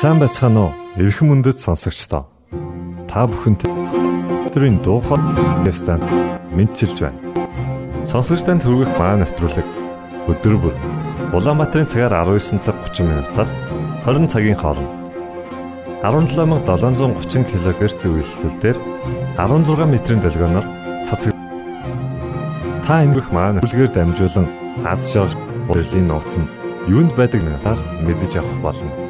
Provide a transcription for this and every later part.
Сайн байцгаана уу? Эрхэм мөндөд сонсогчдоо. Та бүхэнд өдрийн дуу хоолойстанд мэдчилж байна. Сонсогч танд хүргэх маань нэвтрүүлэг өдөр бүр Улаанбаатарын цагаар 19 цаг 30 минутаас 20 цагийн хооронд 17730 кГц зөвлөлтөөр 16 метрийн долгионоор цацаг та ингэх маань үлгээр дамжуулан аз жаргал Берлин нууц нь юунд байдаг надаар мэдэж авах болно.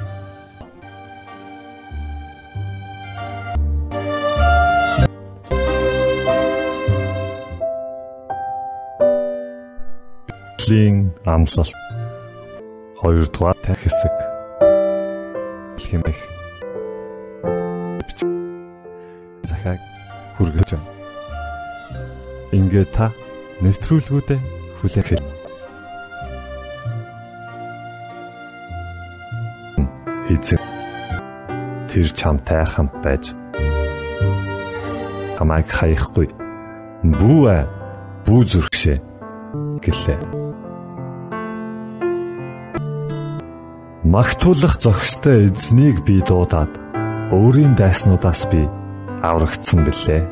Библийн амлалт 2 дугаар хэсэг. Хэмэх захаг хүргэж байна. Ингээ та нэвтрүүлгүүдэд хүлээх эзэн. Тэр чамтай хамт байж. Хамааг хаяхгүй бүү бүү зүрхшээ. Гэлээ. Магтуулах зохистой эзнийг би дуудаад өөрийн дайснуудаас би аврагдсан билээ.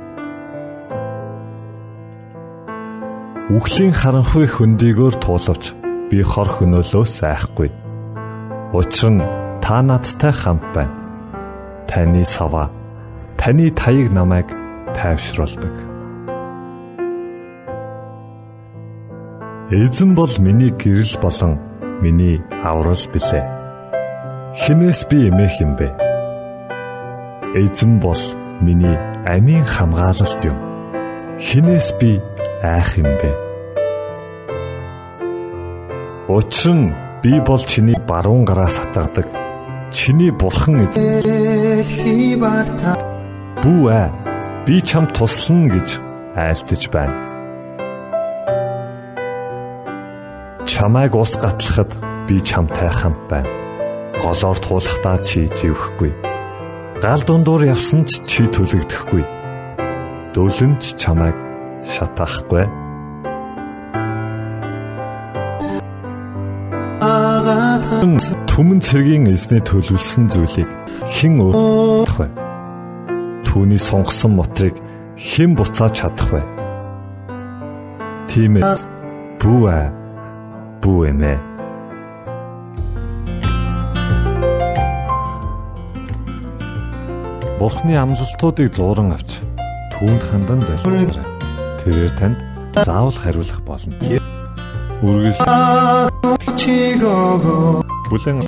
Үхлийн харанхуй хөндийгөөр туулавч би хор хөнөөлөөс айхгүй. Учир нь та надтай хамт байна. Таны сава, таны таяг намайг тайвшруулдаг. Эзэн бол миний гэрэл болон миний аврал билээ. Хинээс би эмээх юм бэ? Эзэн бол миний амийн хамгаалалт юм. Хинээс би айх юм бэ? Учир нь би бол чиний баруун гараас хатгадаг. Чиний бурхан эзэн. Бүү ээ. Би чамд туслана гэж айлтж байна. Чамайг ус гатлахад би чамтай хамт байна голоор туулахдаа чи живхгүй. Гал дундуур явсан ч чи төлөгдөхгүй. Дөлөнч чамайг шатаахгүй. Түмэн цэргийн эзнээ төлөвлөсөн зүйлийг хэн өөрөх вэ? Түүний сонгосон мотрыг хэн буцааж чадах вэ? Тийм ээ. Бүү Бурхны амлалтуудыг зууран авч түүнд хандан залбираарай. Тэрээр танд заавал хариулах болно. Үргэлж чигоо бүлэн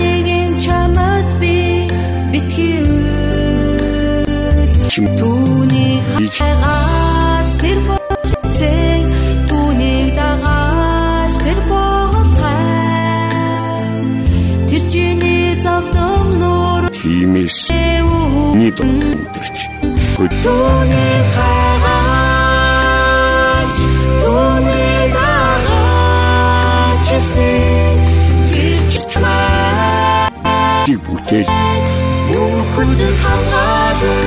нэгэн чамд би битгий чим түүний хагас тэр болцээ түүний дагаж тэр болгай тэр чиний зовлон нуур тиймээс ни донтэрч хөд түүний тийг бүтээж. Бүхэл хамгаалал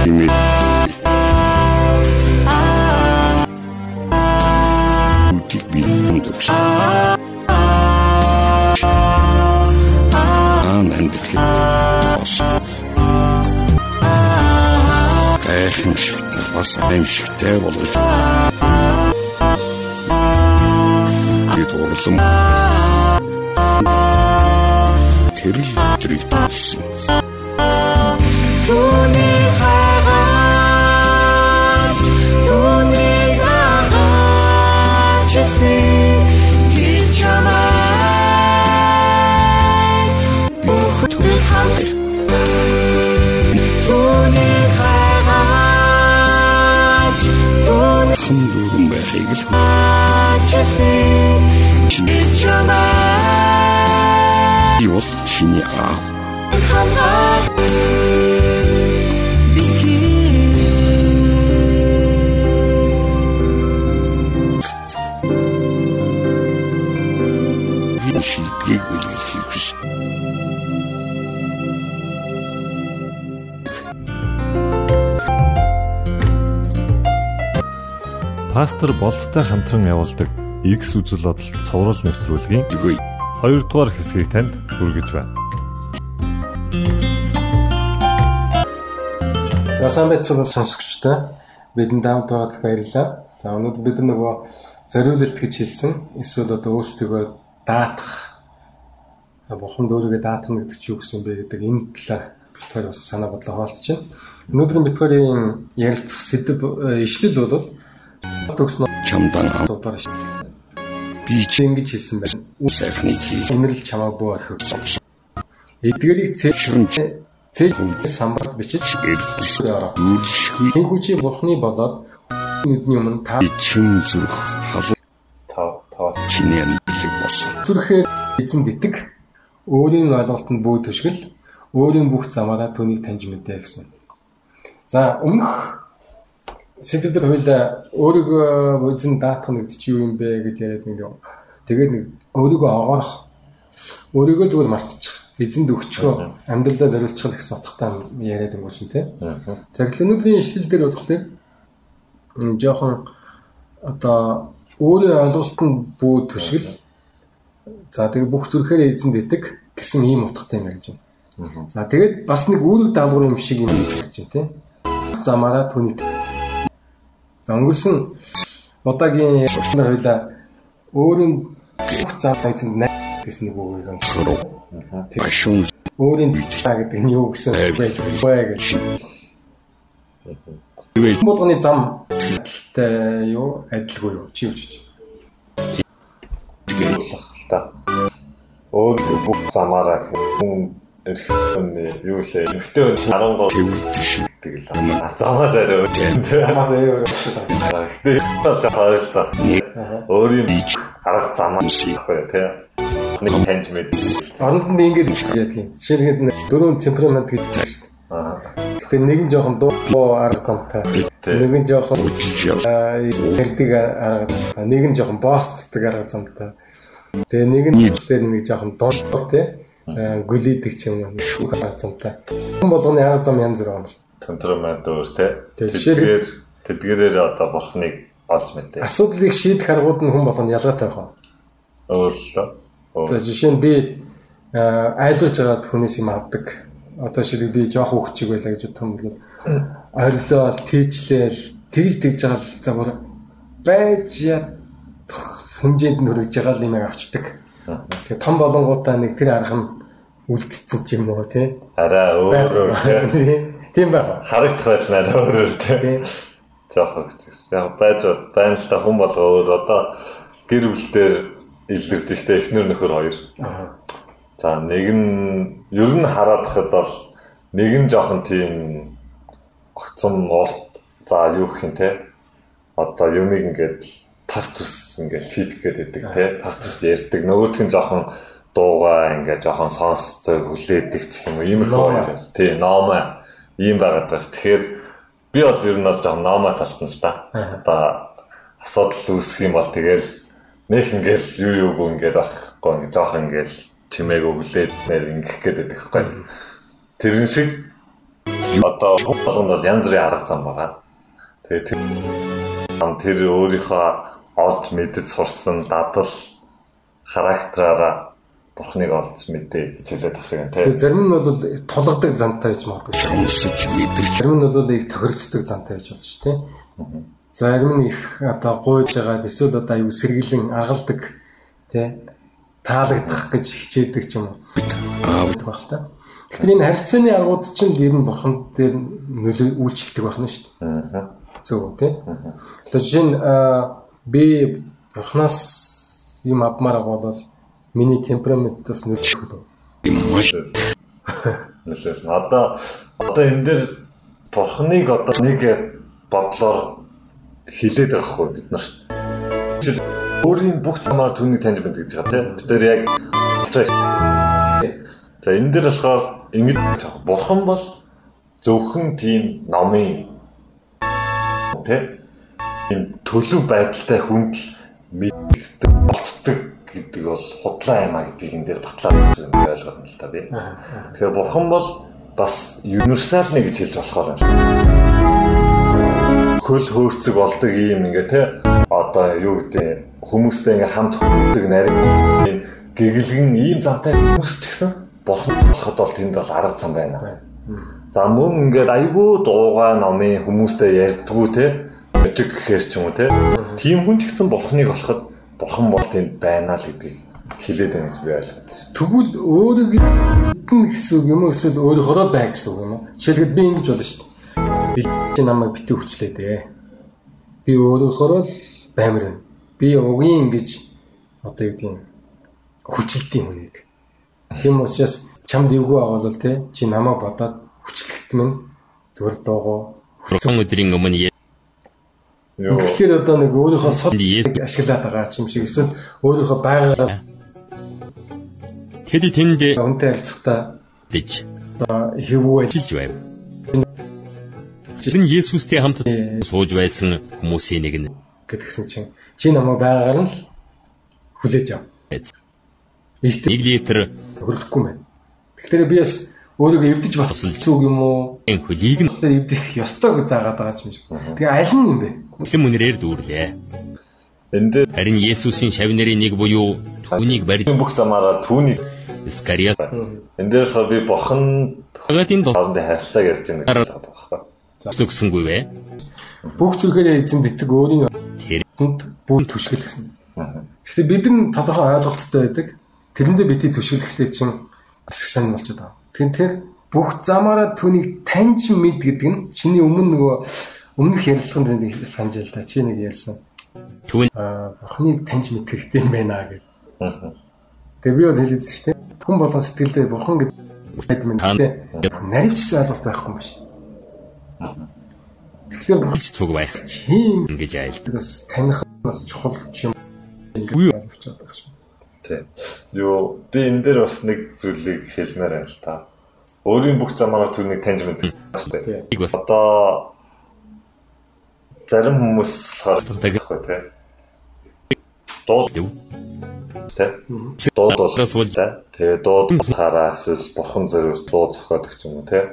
тиймээс бүтийг би өндөрч аан амьдрал. Гайхамшигтай бас аимшигтай болгож бид урлам тэр л өдрийг талсан Түүний хагас түүний дагаж тэр чамаа бүхэл хамгаалал түүний хагас түүний хан дүүрэн байхыг л тэр чамаа би бол чиний аав шилдгийг үлгэхийг хүс. Пастор болттой хамтран явуулдаг X үзэл бодол цовруул нэвтрүүлгийн Үгүй 2 дугаар хэсгийг танд хүргэж байна. За сайн байцсан сонсогчтой бидэнд хамт байгаад баярлалаа. За өнөөдөр бид нөгөө зориулалт гэж хэлсэн. Эсвэл одоо өөрсдөө даатах бурхан дөөрийгөө даатах гэдэг чи юу гэсэн бэ гэдэг энэ талаар бид хоёр бас санаа бодлоо хаалцж байна. Өнөөдрийн бид хоёрын ярилцах сэдв э, ишлэл бол төгснө чамдан аав асуудаар шүү. Би чи ингэж хэлсэн байна. сайхныг хий. Инрэл чамаа бүү орхив. Эдгэрийг цээ Шүрэн цээ самбарт бичиж эрдэс ороо. дүүрлэшгүй Тэнгүүчийн бурхны болоод нүдний өмнө та чин зүрх халуун Тав тав чиний амьдралыг босгоо. зүрхээр эзэн дитэг өөрийн ойлголтод бүү төшгөл өөрийн бүх замаараа түүнийг таньж мэдээ гэсэн. За өмнөх сэдвээр хоёлаа өөрийгөө эзэн даатах нэг чи юу юм бэ гэж яриад нэг юм. Тэгээд нэг өөрийгөө огоорох өөрийгөө зүгээр мартчих. Эзэнд өгчгөө амьдралаа зориулчих гэсэн утгатай яриад өнгөрсөн тийм. Өнөөдрийн ишлэл дээр болохоор жоохон одоо өөрийн ойлголтод бүү төшгөл За тэгээ бүх зүрхээр эзэн дитэг гэсэн ийм утгатай юм ярьж байна. За тэгээд бас нэг үүрэг даалгавар юм шиг юм ярьж байна тийм. Замаараа түүний За өнгөрсөн удаагийн нар хоёлаа өөрийн бүх зам эзэнд найз гэсэн нэг үгийг. Хөрөв. Башун Өөрийн цаа гэдэг нь юу гэсэн байж вэ гэж. Болгоны зам адилтай юу адилгүй юу чи юу гэж. тэгээд та. Өөр бүх замаараа хүн эрхтний юу лээ. Эрхтээ 13 тэвэрд шиг гэдэг л. А замаас арай өөр. Хамаас ээ өөр. Гэхдээ болж хаалцаа. нэг Өөрийн арга замаа Үсий. байхгүй тий. Нэг таньж мэд. Оронд нь ингэж яадаг юм. Жишээлбэл нэг дөрвөн темперамент гэж байна шүү дээ. Гэтэ нэг нь жоохон дуу арга замтай. Нэг нь жоохон ярддаг арга замтай. Нэг нь жоохон боссддаг арга замтай. Тэгээ нэг нь тэр нэг жоохон дуу тий гүлийдэг ч юм уу шүүх арга замтай. Хүн болгоны арга зам янз бүр байна. Темперамент өөр жишээ- Тэдгээр тэдгээрээр одоо бурхныг олж мэдээ. Асуудлыг шийдэх аргууд нь хүн болгонд ялгаатай байна. Өөрлөө. За жишээ нь би айлгаж байгаад хүнээс юм авдаг. Одоо шилэг би жоох хөвчиг байлаа гэж юм бол орилол, тийчлэл тэгж тэгж байгаа л загвар байж ядах хэмжээнд нүргэж байгаа юм авчдаг. Тэгээ том болонгуудаа нэг тэр арга нь үлдсэн ч юм уу тий. Араа өөр өөр тий. Тийм байх. Харагдах байдал арай өөр өөр тий. Тий. Жохон гэж. Яг байж байна л та хүн болго өөр одоо гэр бүл дээр илэрдэж штэ эхнэр нөхөр хоёр. Аа. За нэг нь ер нь хараад хахад бол нэг нь жоохон тийм огцом олт за юу гэх юм те одоо юмыг ингээд тас тус ингээд шийдэх гээд байдаг те тас тус ярьдаг нөгөөх нь жоохон дуугаа ингээд жоохон сонсдог хүлээдэг ч юм уу иймэрхүү хоёр тий номоо ийм байгаад байгаа ш. Тэгэхээр би бол ер нь бол жоохон номоо талт нь л Аа. одоо асуудал үүсэх юм бол тэгэл нэх ингээл юу юуг ингээд байхгүй ингээд жоохон ингээл чимээг өглээд нэр ингэх гээд байдаг байхгүй. Тэрэн шиг одоо болгонд бол янз бүрийн арга зам байгаа. Тэгээ тэр ам тэр өөрийнхөө олж мэдэж сурсан дадал характераараа бурхныг олж мэдээ гэж хэлээд тах шиг юм Тэгээ тий зарим нь бол тулгадаг зантай гэж магадгүй. Сонсож мэдэрч Зарим нь бол их тохирцдог зантай гэж бодож тий. Зарим нь их одоо гуйж байгаа эсвэл одоо аюу сэргэлэн агалдаг тий таалагдах гэж хичээдэг ч юм уу. аав байдаг байх та. Тэгэхээр энэ харилцааны аргууд чинь ер нь бурхан дээр нөлөө үйлчлдэг байх нь шүү дээ. Аа. Зөв тий. Тэгэхээр жишээ нь аа, би бурханаас юм авмаар байгаа бол миний темпераментаас нөлөөлөх үү? маш нөлөөлнө. Одоо одоо энэ дээр бурхныг одоо нэг бодлоор хилээд байгаа хгүй бид нар. Өөрийн бүх замаар түүнийг таньж байна гэж байгаа тийм. Бид нар яг За энэ дээр болохоор ингэж бурхан бол зөвхөн тийм номын тийм төлөв байдалтай хүнд л мэддэг болцдог гэдэг бол худлаа юм а гэдгийг энэ дээр батлаад ойлгоод байна л та би. Тэгэхээр бурхан бол бас универсал нэг гэж хэлж болохоор юм шүү. Хөл хөөрцөг болдог юм ингээ те одоо юу гэдэг хүмүүстэй ингээ хамт хөөрдөг нарийн юм гэгэлгэн ийм замтай хүмүүс ч гэсэн бурхан болоход бол тэнд бол арга зам байна. За мөн ингээд айгүй дуугаа номын хүмүүстэй ярьдгүү те жиг гэхэр ч юм уу те тийм хүн ч гэсэн бурхныг болоход бурхан бол тэнд байна л гэдгийг хэлээд байна гэж би ойлгоод байна. Тэгвэл өөрийг нь гэсэн үг юм уу эсвэл өөрөөрөө бай гэсэн үг юм уу? Жишээлбэл би ингэж болно шүү дээ. Би чи намайг битүү хүчлээ дээ. Би өөрөөрөө л баймар байна. Би угийн ингэж одоо юу гэдэг юм хүчлэлтийн хүнийг. Тийм учраас чамд эвгүй байгаа бол те чи намайг бодоод хүчлэгт минь зүгээр дуугаа Сон өдрийн өмнө Тэгэхээр одоо нэг өөрийнхөө сод ашиглаад байгаа юм шиг эсвэл өөрийнхөө байгаль тэд тэнд үнтэй харилцахдаа дэж одоо хэвгүй жилж байв. Чин Есүстэй хамт сууж байсан хүмүүсийн нэг нь гэдгсэн чинь чи намайг байгаагаар нь хүлээж ав. Ийштэй нэг литр хөрлөхгүй мэн. Тэгэхээр би бас өөрийгөө эвдэж болох зүг юм уу? хөлийг нь эвдэх ёстой гэж заагаад байгаа юм шиг. Тэгээ аль нь юм бэ? Хүлэм үнрээр дүүрлээ. дээр Харин Есүсийн шавнырын нэг буюу түүнийг барьж бүх замаараа түүний Искариот энэ дээр сар би бурхан хагатын хоорондын харилцааг ярьж байгаа гэж байхгүй. тусгсэнгүй вэ? Бүх зүрхээрээ эзэн битэг өөрийн хүнд бүх түшгэл гэсэн. Гэхдээ бид нар тодорхой ойлголттой байдаг. Тэрэндээ бити түшгэлэхлээр чинь бас их сайн болчиход байгаа. Тэгэхээр тэр бүх замаараа түүнийг таньж мэд гэдэг нь чиний өмнө нөгөө өмнөх ярилцлаганд нэг санаж л да. Чи нэг ярьсан. түүн Аа, бурхныг таньж мэд хэрэгтэй юм байна. Аа. Тэгээ би бол хэлээдсэн шүү дээ. Хүн болгон сэтгэлдээ бурхан гэдэг юм дээ. Наривчсан ойлголт байхгүй юм шиг. Тэгэхээр бурхан цуг байх тийм ингэж айл. бас таних бас чухал юм Үгүй байгаа юм шиг. Тийм. Юу би энэ дээр бас нэг зүйлийг хэлмээр байна л та. Өөрийн бүх замаараа түүнийг таньж шүү. Нэг бас Одоо зарим хүмүүс Таг- харахгүй тийм. Дууд дэв. тийм. Дууд бол. Тэгээ дууд хараа эсвэл бурхан зориулж дуу зохиодог юм уу тийм.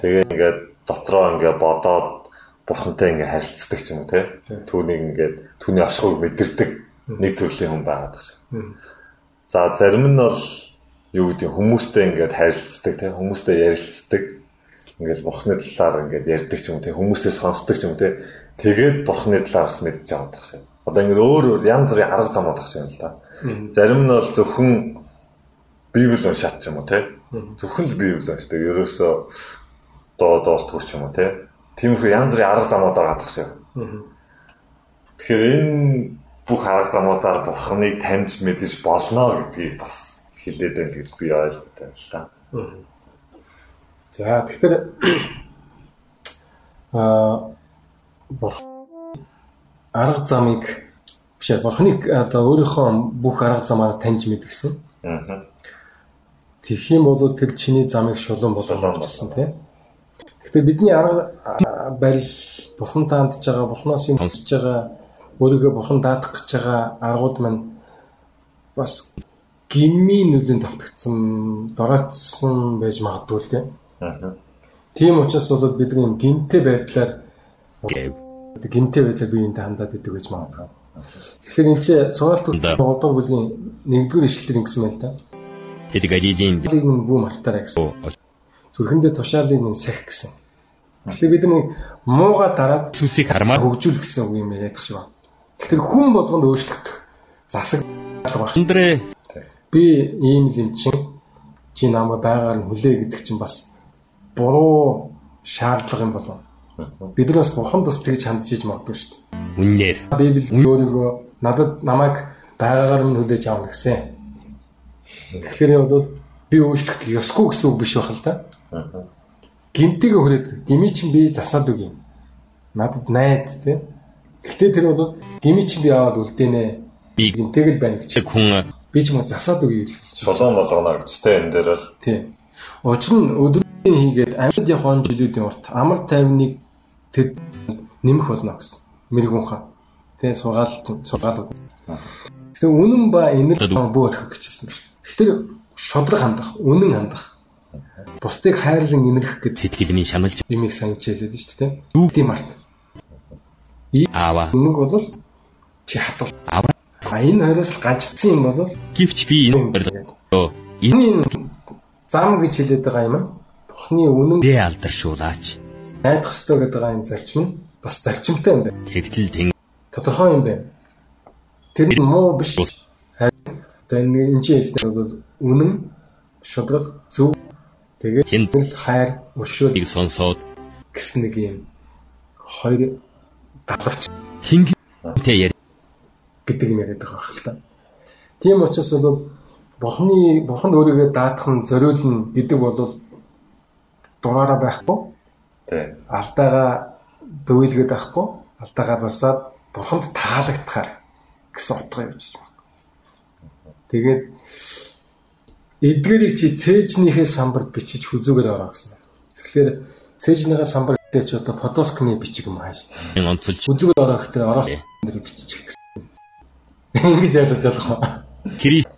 Тэгээ ингээд дотроо ингээд бодоод бурхантай ингээд харилцдаг юм уу тийм. Түүнийг ингээд түүний ашгыг мэдэрдэг нэг төрлийн хүн байгаад байна. За зарим нь бол юу гэдэг хүмүүстэй ингээд харилцдаг тийм хүмүүстэй ярилцдаг. Ингээд бурхны талаар ингээд ярьдаг ч юм те хүмүүсээс сонсдог ч юм те тэгээд бурхны талаар бас мэдж аваад тах шиг. Одоо ингээд өөр өөр янз бүрийн арга замууд тах юм л да. Зарим нь бол зөвхөн Библи уншаад ч юм уу те. Зөвхөн л Библи уншдаг. Ерөөсөө доо доолтгүй ч юм уу те. Тиймэрхүү янз бүрийн арга замууд байгаа тах шиг. Тэгэхээр энэ бүх арга замуудаар бурхныг таньж мэдэж болно гэдгийг бас хэлээд байна гэж би ойлгодог юм л да. За тэгэхээр аа арга замыг биш ээ бурхныг одоо өөрийнхөө бүх арга замаараа таньж мэдгсэн. Аа. Тэгэх юм бол тэр чиний замыг шулуун болгож авчихсан тийм. Тэгэхээр бидний арга барил бурхан таандж байгаа, бурханаас юм хүсэж байгаа, өөрийгөө бурхан даадах гэж байгаа аргууд маань бас гимми нөлөөнд автагдсан, дороотсон байж магадгүй л тийм. Тийм учраас бол бид нэг гинтэй байдлаар гинтэй байдлаар биеинтэй хандаад идэг гэж магадгүй. Тэгэхээр энэ чинь Да. одоо бүлгийн нэгдүгээр ишлэлээр ингэсэн байл та. Тэд Галилийн нь бүү мартаарай гэсэн. Зүрхэндээ тушаалыг нь сах гэсэн. Тэгэхээр бид нэг мууга дараад сүсийг хармаар хөгжүүл гэсэн үг юм яриад шиг байна. Тэгэхээр хүн болгонд өөрчлөгдөх засаг баг. өндрөө Би ийм л юм чин чи намайг байгаар нь хүлээ гэдэг чинь бас буруу шаардлага юм болов. Бид нар бас бурханд бас тэгж хандж иж магадгүй шүү дээ. үннээр Библи өөрийгөө надад намайг байгаагаар нь хүлээж аавна гэсэн. Тэгэхээр бол би өөрчлөлт ёсгүй гэсэн үг биш байх л да. Гимтийг хүрээд гими чинь би засаад үг юм. Надад найд тий. Гэхдээ тэр бол гими чинь би аваад үлдээнэ. би Гимтэйг л байна гэж. хүн Би ч мөн засаад үг хэлж Шулуун болгоно гэж те энэ дээр бол тий. Учир нь өдрийн хийгээд амьд явах жилүүдийн урт амар тайвныг тэд нэмэх болно гэсэн. Мэргүнхан. Тий сургаалт сургаалууд. Тэгээ үнэн ба инэр бүү болох гэж хэлсэн байна. Тэгэхээр шодрог хандах, үнэн хандах. Бусдыг хайрлан инэрх гэдэг сэтгэлний шаналж юмыг сайн хичээлээд шүү дээ. Юу тийм арт. аава Үнэг бол чи хатал. аава А энэ хоёроос л гаждсан юм бол гівч би энэ энэ зам гэж хэлээд байгаа юм. Бухны үнэн дэ алдаршуулаач найдах ёстой гэдэг энэ зарчим нь бас зарчимтай юм байна. тэгтэл тэн Тодорхой юм байна. Тэр нь муу биш. Харин энэ чинь хэлсэн бол үнэн, шудраг, зөв тэгээд тэнд л хайр, өршөөл ийг сонсоод гэсэн нэг юм хоёр давлавч хинтэй яр гэдэг юм яриад байгаа хэрэг та. Тийм учраас бол Бурхны Бурханд өөрийгөө даадах нь зориулна гэдэг бол дураараа байхгүй, те алдаагаа дөвөлгöd байхгүй, алдаагаа засаад Бурханд таалагдахаар гэсэн утга явж байна. Тэгээд эдгэрийг чи цээжнийхээ самбарт бичиж хүзүүгээр ороо гэсэн байна. Тэгэхээр цээжнийхээ самбар гэдэг чи одоо подолкны бичиг юм хааш. онцолж Хүзүүгээр ороо гэхээр ороо дээр бичих гэсэн. Ингэж ойлгож болох. Крист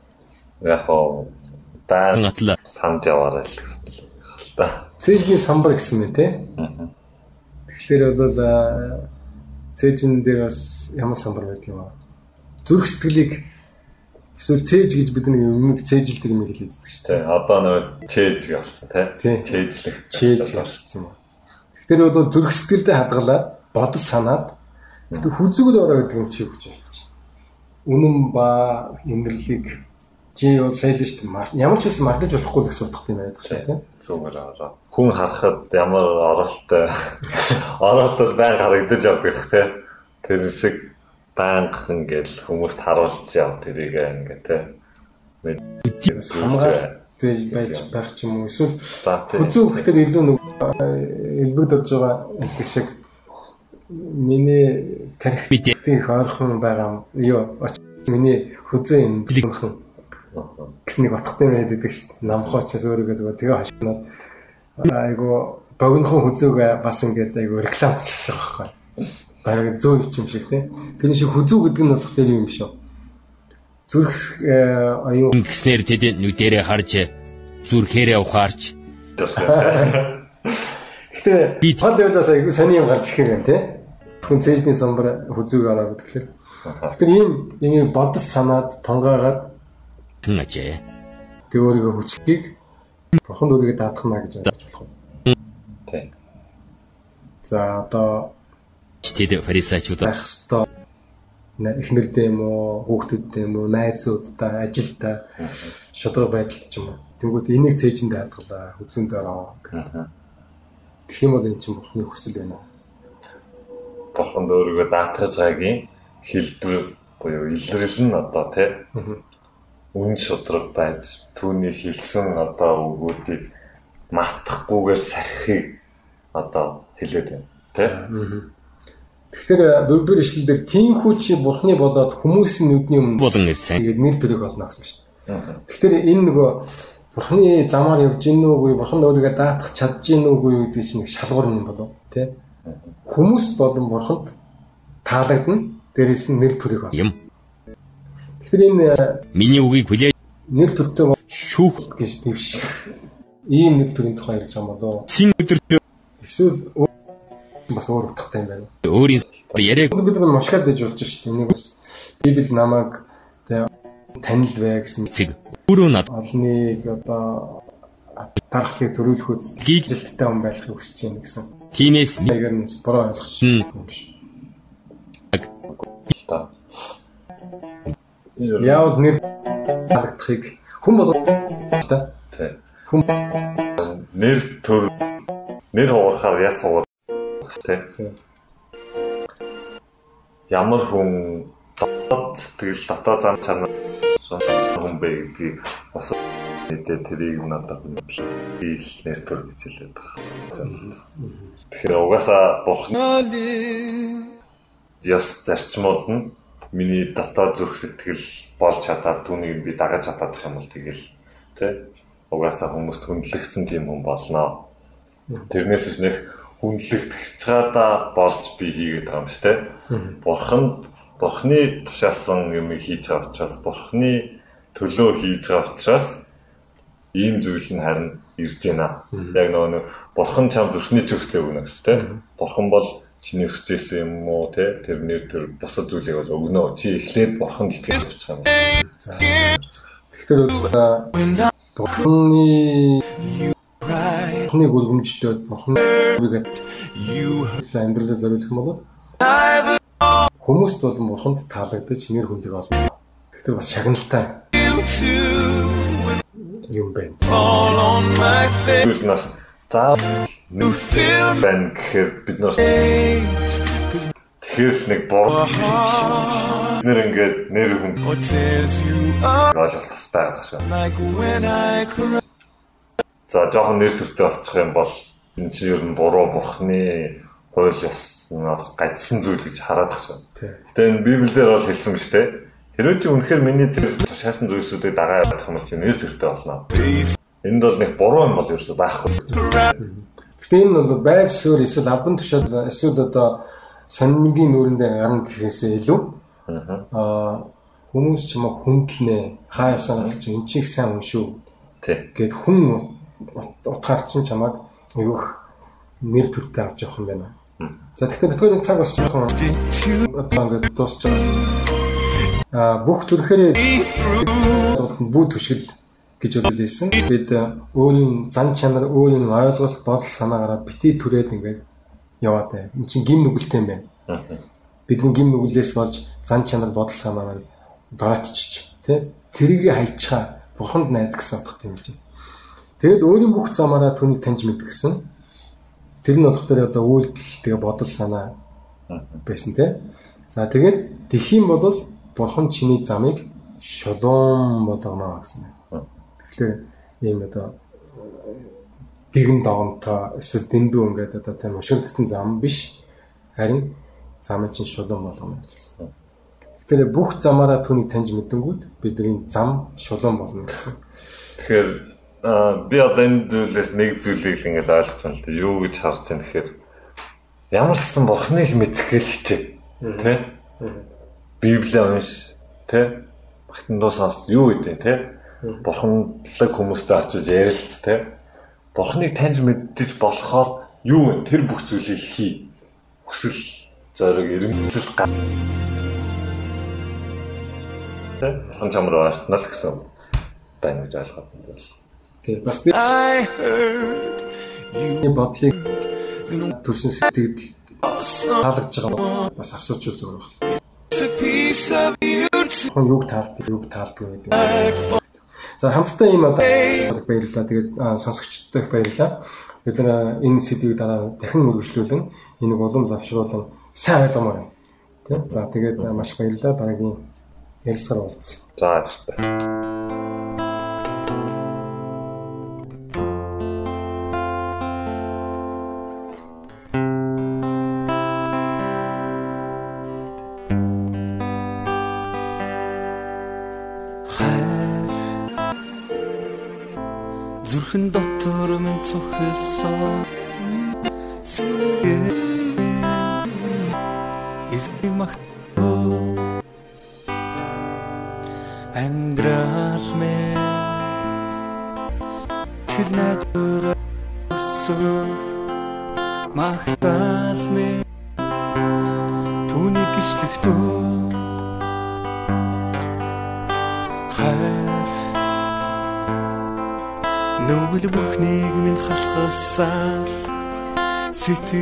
яг хоо даан атла санд яваарай л гэсэн л да. Цээжний самбар гэсэн мэ те. Тэгэхээр бол аа, цээжин дээр бас ямар самбар байдаг юм аа. Зүрх сэтгэлийг эсвэл цээж гэж бид нэг юмэг цээжилдэг юм хэлээд байдаг шүү Те одоо нөө явсан те. Тий. Чээжлэх. дээ. Чээж гарсан ба. Тэгэхээр бол зүрх сэтгэлдээ хадгалаад бодож санаад хүзүүгээр ороо гэдэг юм чи хэлж байна. Үнэн ба инэрлийг чи бол сайн л шүү дээ. Мар- Ямар ч үс мартаж болохгүй л гэсэн утгатай юм байдаг шүү тийм. Зүгээр аваа. Хүн харахад ямар оролттой оролтод байн харагдаж явдаг те. Тэр шиг банк ингээл хүмүүст харуулж яв тэрийг ингээ те. Бас хамгаалалт байж байх ч юм уу эсвэл. Хүзүү гэхээр илүү нэг элбэгдэж байгаа гэх шиг миний бид их ойрхон байгаа юм. Юу миний хүзээ юм бэлгэнхэн гэсэн нэг утгатай байдаг шүү дээ. Намхаа учраас өөрийгөө зүгээр тэгээ хашнаад айгу богинохон хүзүүг бас ингээд айгу рекламчлж байгаа байхгүй. Бараг зөө юм шиг тийм. Тэр шиг хүзүү гэдэг нь болохоор юм шүү. Зүрх э, оюун ингэснээр тэд нүдэрээ харж зүрхээрээ ухаарч Гэтэ Би- тод явлаас айгүй сони юм гарч ирэх юм тий. Хүн цээжний самбар хүзүүг аваад тэгэхээр. Тэгэхээр ийм юм бодос санаад тонгоогаад тэн ажээ. тэг өөрийгөө хүчлэгийг Бурхан өөрийгөө даадах наа гэж. Те. За одоо Тэд фарисеучудаас байх ёстой нэ- эхнэрдээ юм уу, хүүхдүүддээ юм уу, найзуудтай, ажилтай шудраг байдалд ч юм уу. Тэнгүүт энийг цээжиндээ хадгалаа, үзүүндээ ороо. Тэгэх юм бол эн чинь бурхны хүсэл байна. бурханд өөрийгөө даатгаж байгаагийн хэлбэр буюу илрэл нь одоо тий үн шудраг байж түүний хэлсэн одоо үгүүдийг мартахгүйгээр сахихыг одоо хэлээд байна тий Тэгэхээр дөрөвдүгээр ишлэлдэр тийхүү чи бурхны болоод хүмүүсийн нүдний өмнө болон ирсэн. тэгээд нэр төрөг олно гэсэн шүү дээ. Тэгэхээр энэ нөгөө бурхны замаар явж гин нүггүй бурхан өөрийгөө даатгах чадж гин нүггүй гэдэг чинь нэг шалгуур юм болов тий. Хүмүүс болон бурханд таалагдана. Дээрээс нь нэр төрөг олно. Юм. Тэгэхээр энэ Миний үгийг хүлээж нэр төртэй шүүх гэж дэвш. Ийм нэр төрийн тухай ярьж байгаа юм болов. син өдөр Эсвэл өөр- бас өөр утгатай юм байна. өөрийн яриаг Бид бид мушгаад дэж болж шүү дээ. Энийг бас Библи намайг тэ танил бай гэсэн өөрөө над олныг одоо тарахыг төрүүлэх үст жилттэй хүн байх хүсэж байна гэсэн. тиймээс ми Ягаар нь буруу ойлгож юм биш. та Яавал нэр харагдахыг хүн болгоо та хүн нэр төр нэр хугарахаар яс хугар тий Тий. ямар хүн дотоод сэтгэл дотоод зам чанар хүн бэ гэдгийг бас мэдээ тэрийг надад ил нэр төр гэж хэлээд байгаа. Тэгэхээр угаасаа бурхны ёс зарчмууд нь миний дотоод зүрх сэтгэл болж чадаад түүнийг би дагаж чадах юм бол тэгэл тий угаасаа хүмүүст хүндлэгдсэн тийм хүн болно. Тэрнээс биш нэх хүндлэгдэх чагаада болж би хийгээд байгаа юм шүү дээ. Бурханд Бурхны тушаасан юм хийж байгаа учраас Бурхны төлөө хийж байгаа учраас ийм зүйл нь харин ирж байна. Яг нөгөө нэг Бурхан чам зүрхний чөслөө өгнө гэж тий. Бурхан бол чиний өсч ирсэн юм уу тий тэрний тэр босод зүйлийг бол өгнө. Чи эхлээд Бурханд итгэж байгаа юм. Тэгэхээр одоо гүргэмжлээд бурхны үргээд амьдралаа зориулах юм бол хүмүүст болон бурханд таалагдаж нэр хүндэг олно. Тэгэхээр бас шагналтай юм байна. Зүйл нас заа байна гэхээр бид нар тэгэхээр нэг бор нэр ингээд нэр хүн ойлголт тас байгаад шүү. За жоохон нэр төртэй болчих юм бол энэ чинь ер нь буруу бурхны хууль ёснаас гажсан зүйл гэж хараад тах шүү. Гэтэ энэ Библиэлд бол хэлсэн биз дээ. Хэрвээ чи үнэхээр миний тэр тушаасан зүйлсүүдийг дагаа явах юм бол чи нэр төртэй болно. Энд бол нэг буруу юм бол ерөөсөй байхгүй. Гэхдээ энэ бол байр суурь эсвэл албан тушаал эсвэл одоо сонингийн нүүрэндээ гарна гэхээсээ илүү аа хүмүүс ч юм уу хүндлэнэ хаа явсанаас чи энэ чих сайн хүн шүү Тий. гэд хүн утгаар чинь чамайг айгүйх нэр төртэй авч явах юм байна. За тэгэхээр бидний цаг бас жоохон одоо ингээд дуусч байгаа. Аа бүх зүрхээрээ бүү түшгэл гэж үлээсэн. Бид өөрийн зан чанар, өөрийн ойлголт, бодол санаагаараа бити түрээд ингээд яваад байна. Энд чинь гим нүгэлтэй юм байна. Бидний гим нүглээс болж зан чанар, бодол санаагаар доотчиж тий тэрийг хайчаа бурханд найд гэсэн утгатай юм чинь. Тэгэд өөрийн бүх замаараа түүнийг таньж мэдгэсэн. Тэр нь болохоор одоо үйлдэл тэгээ бодол санаа байсан тий. За тэгээд тэгхийн бол бурхан чиний замыг шулуун болгоно гэсэн. Тэгэхээр ийм одоо дэгэн догонтой эсвэл дэндүү ингээд одоо тийм уширлтсан зам биш харин замыг чинь шулуун болгоно гэж хэлсэн. Тэгэхээр бүх замаараа түүнийг таньж мэдэнгүүт бидний зам шулуун болно гэсэн. Тэгэхээр би одоо энэ зүйлээс нэг зүйлийг л ингээл ойлгож байна л да. Юу гэж харж байна гэхээр ямар ч сан бурхныг мэдэх гээл хичээ. Тэ? Библийг унш, тэ? Багтан дуу сонс юу гэдэг тэ? Бурханлаг хүмүүстэй очиж ярилц, тэ? Бурхныг таньж мэддэж болохоор юу вэ? Тэр бүх зүйлийг хий. Хүсэл, зориг, эрмэлзэл га. Тэ? Бурхан чамруу артнаа л гэсэн байна гэж ойлгоод байна Тийм бас бидний бодлыг төрсэн сэтгэл таалагдж байгаа бас асууж үзэх байна. Хүн юг таалдаг, юг таалдгүй гэдэг. За хамтдаа ийм одоо баярлалаа. Тэгээд сонсогчдод баярлалаа. Бид нар энэ сэдвийг дараа дахин үргэлжлүүлэн энийг улам завшруулан сайн ойлгомоор байна. Тийм. За тэгээд маш баярлалаа. Дараагийн ярилцгаар уулзъя. За баярлалаа.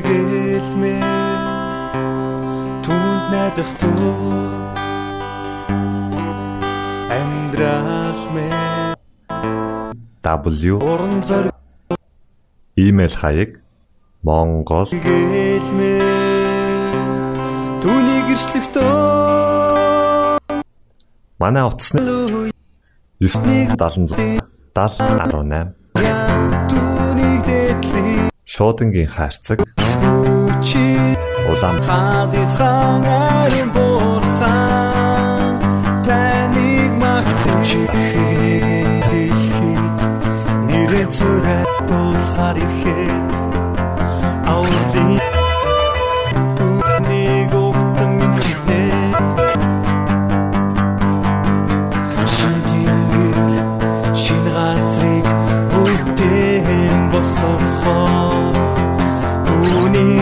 Сэтгэл мэ. Түнд найдах туу амьдрал мэ. W уран зориг. Имэйл хаяг монгол гэл мэ. Түүний гэрчлэгтөө манай утасны 976 7018 түүний дэтлий шуудангийн хайрцаг чи улаан. Хадихан арин борхан таныг магтаж хэлхийд нэрээ зүрэ тулхаар ихэд аули түүнийг өгтөн минь Шиндингэр шин газрыг бүтээн босохоо Түүний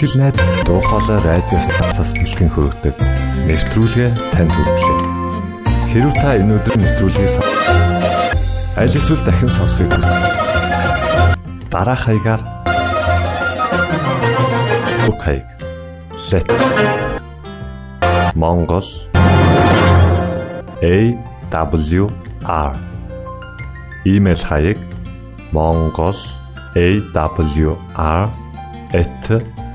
Итгэл найд дуу хоолой радио станцаас бэлтгэн хөрөгдөг нэвтрүүлгээ танд хүргэлээ. Хэрв та энэ өдөр нэвтрүүлгийг аль эсвэл дахин сонсохыг дараах хаягаар хаяг. Let Монгол AWR имэйл хаяг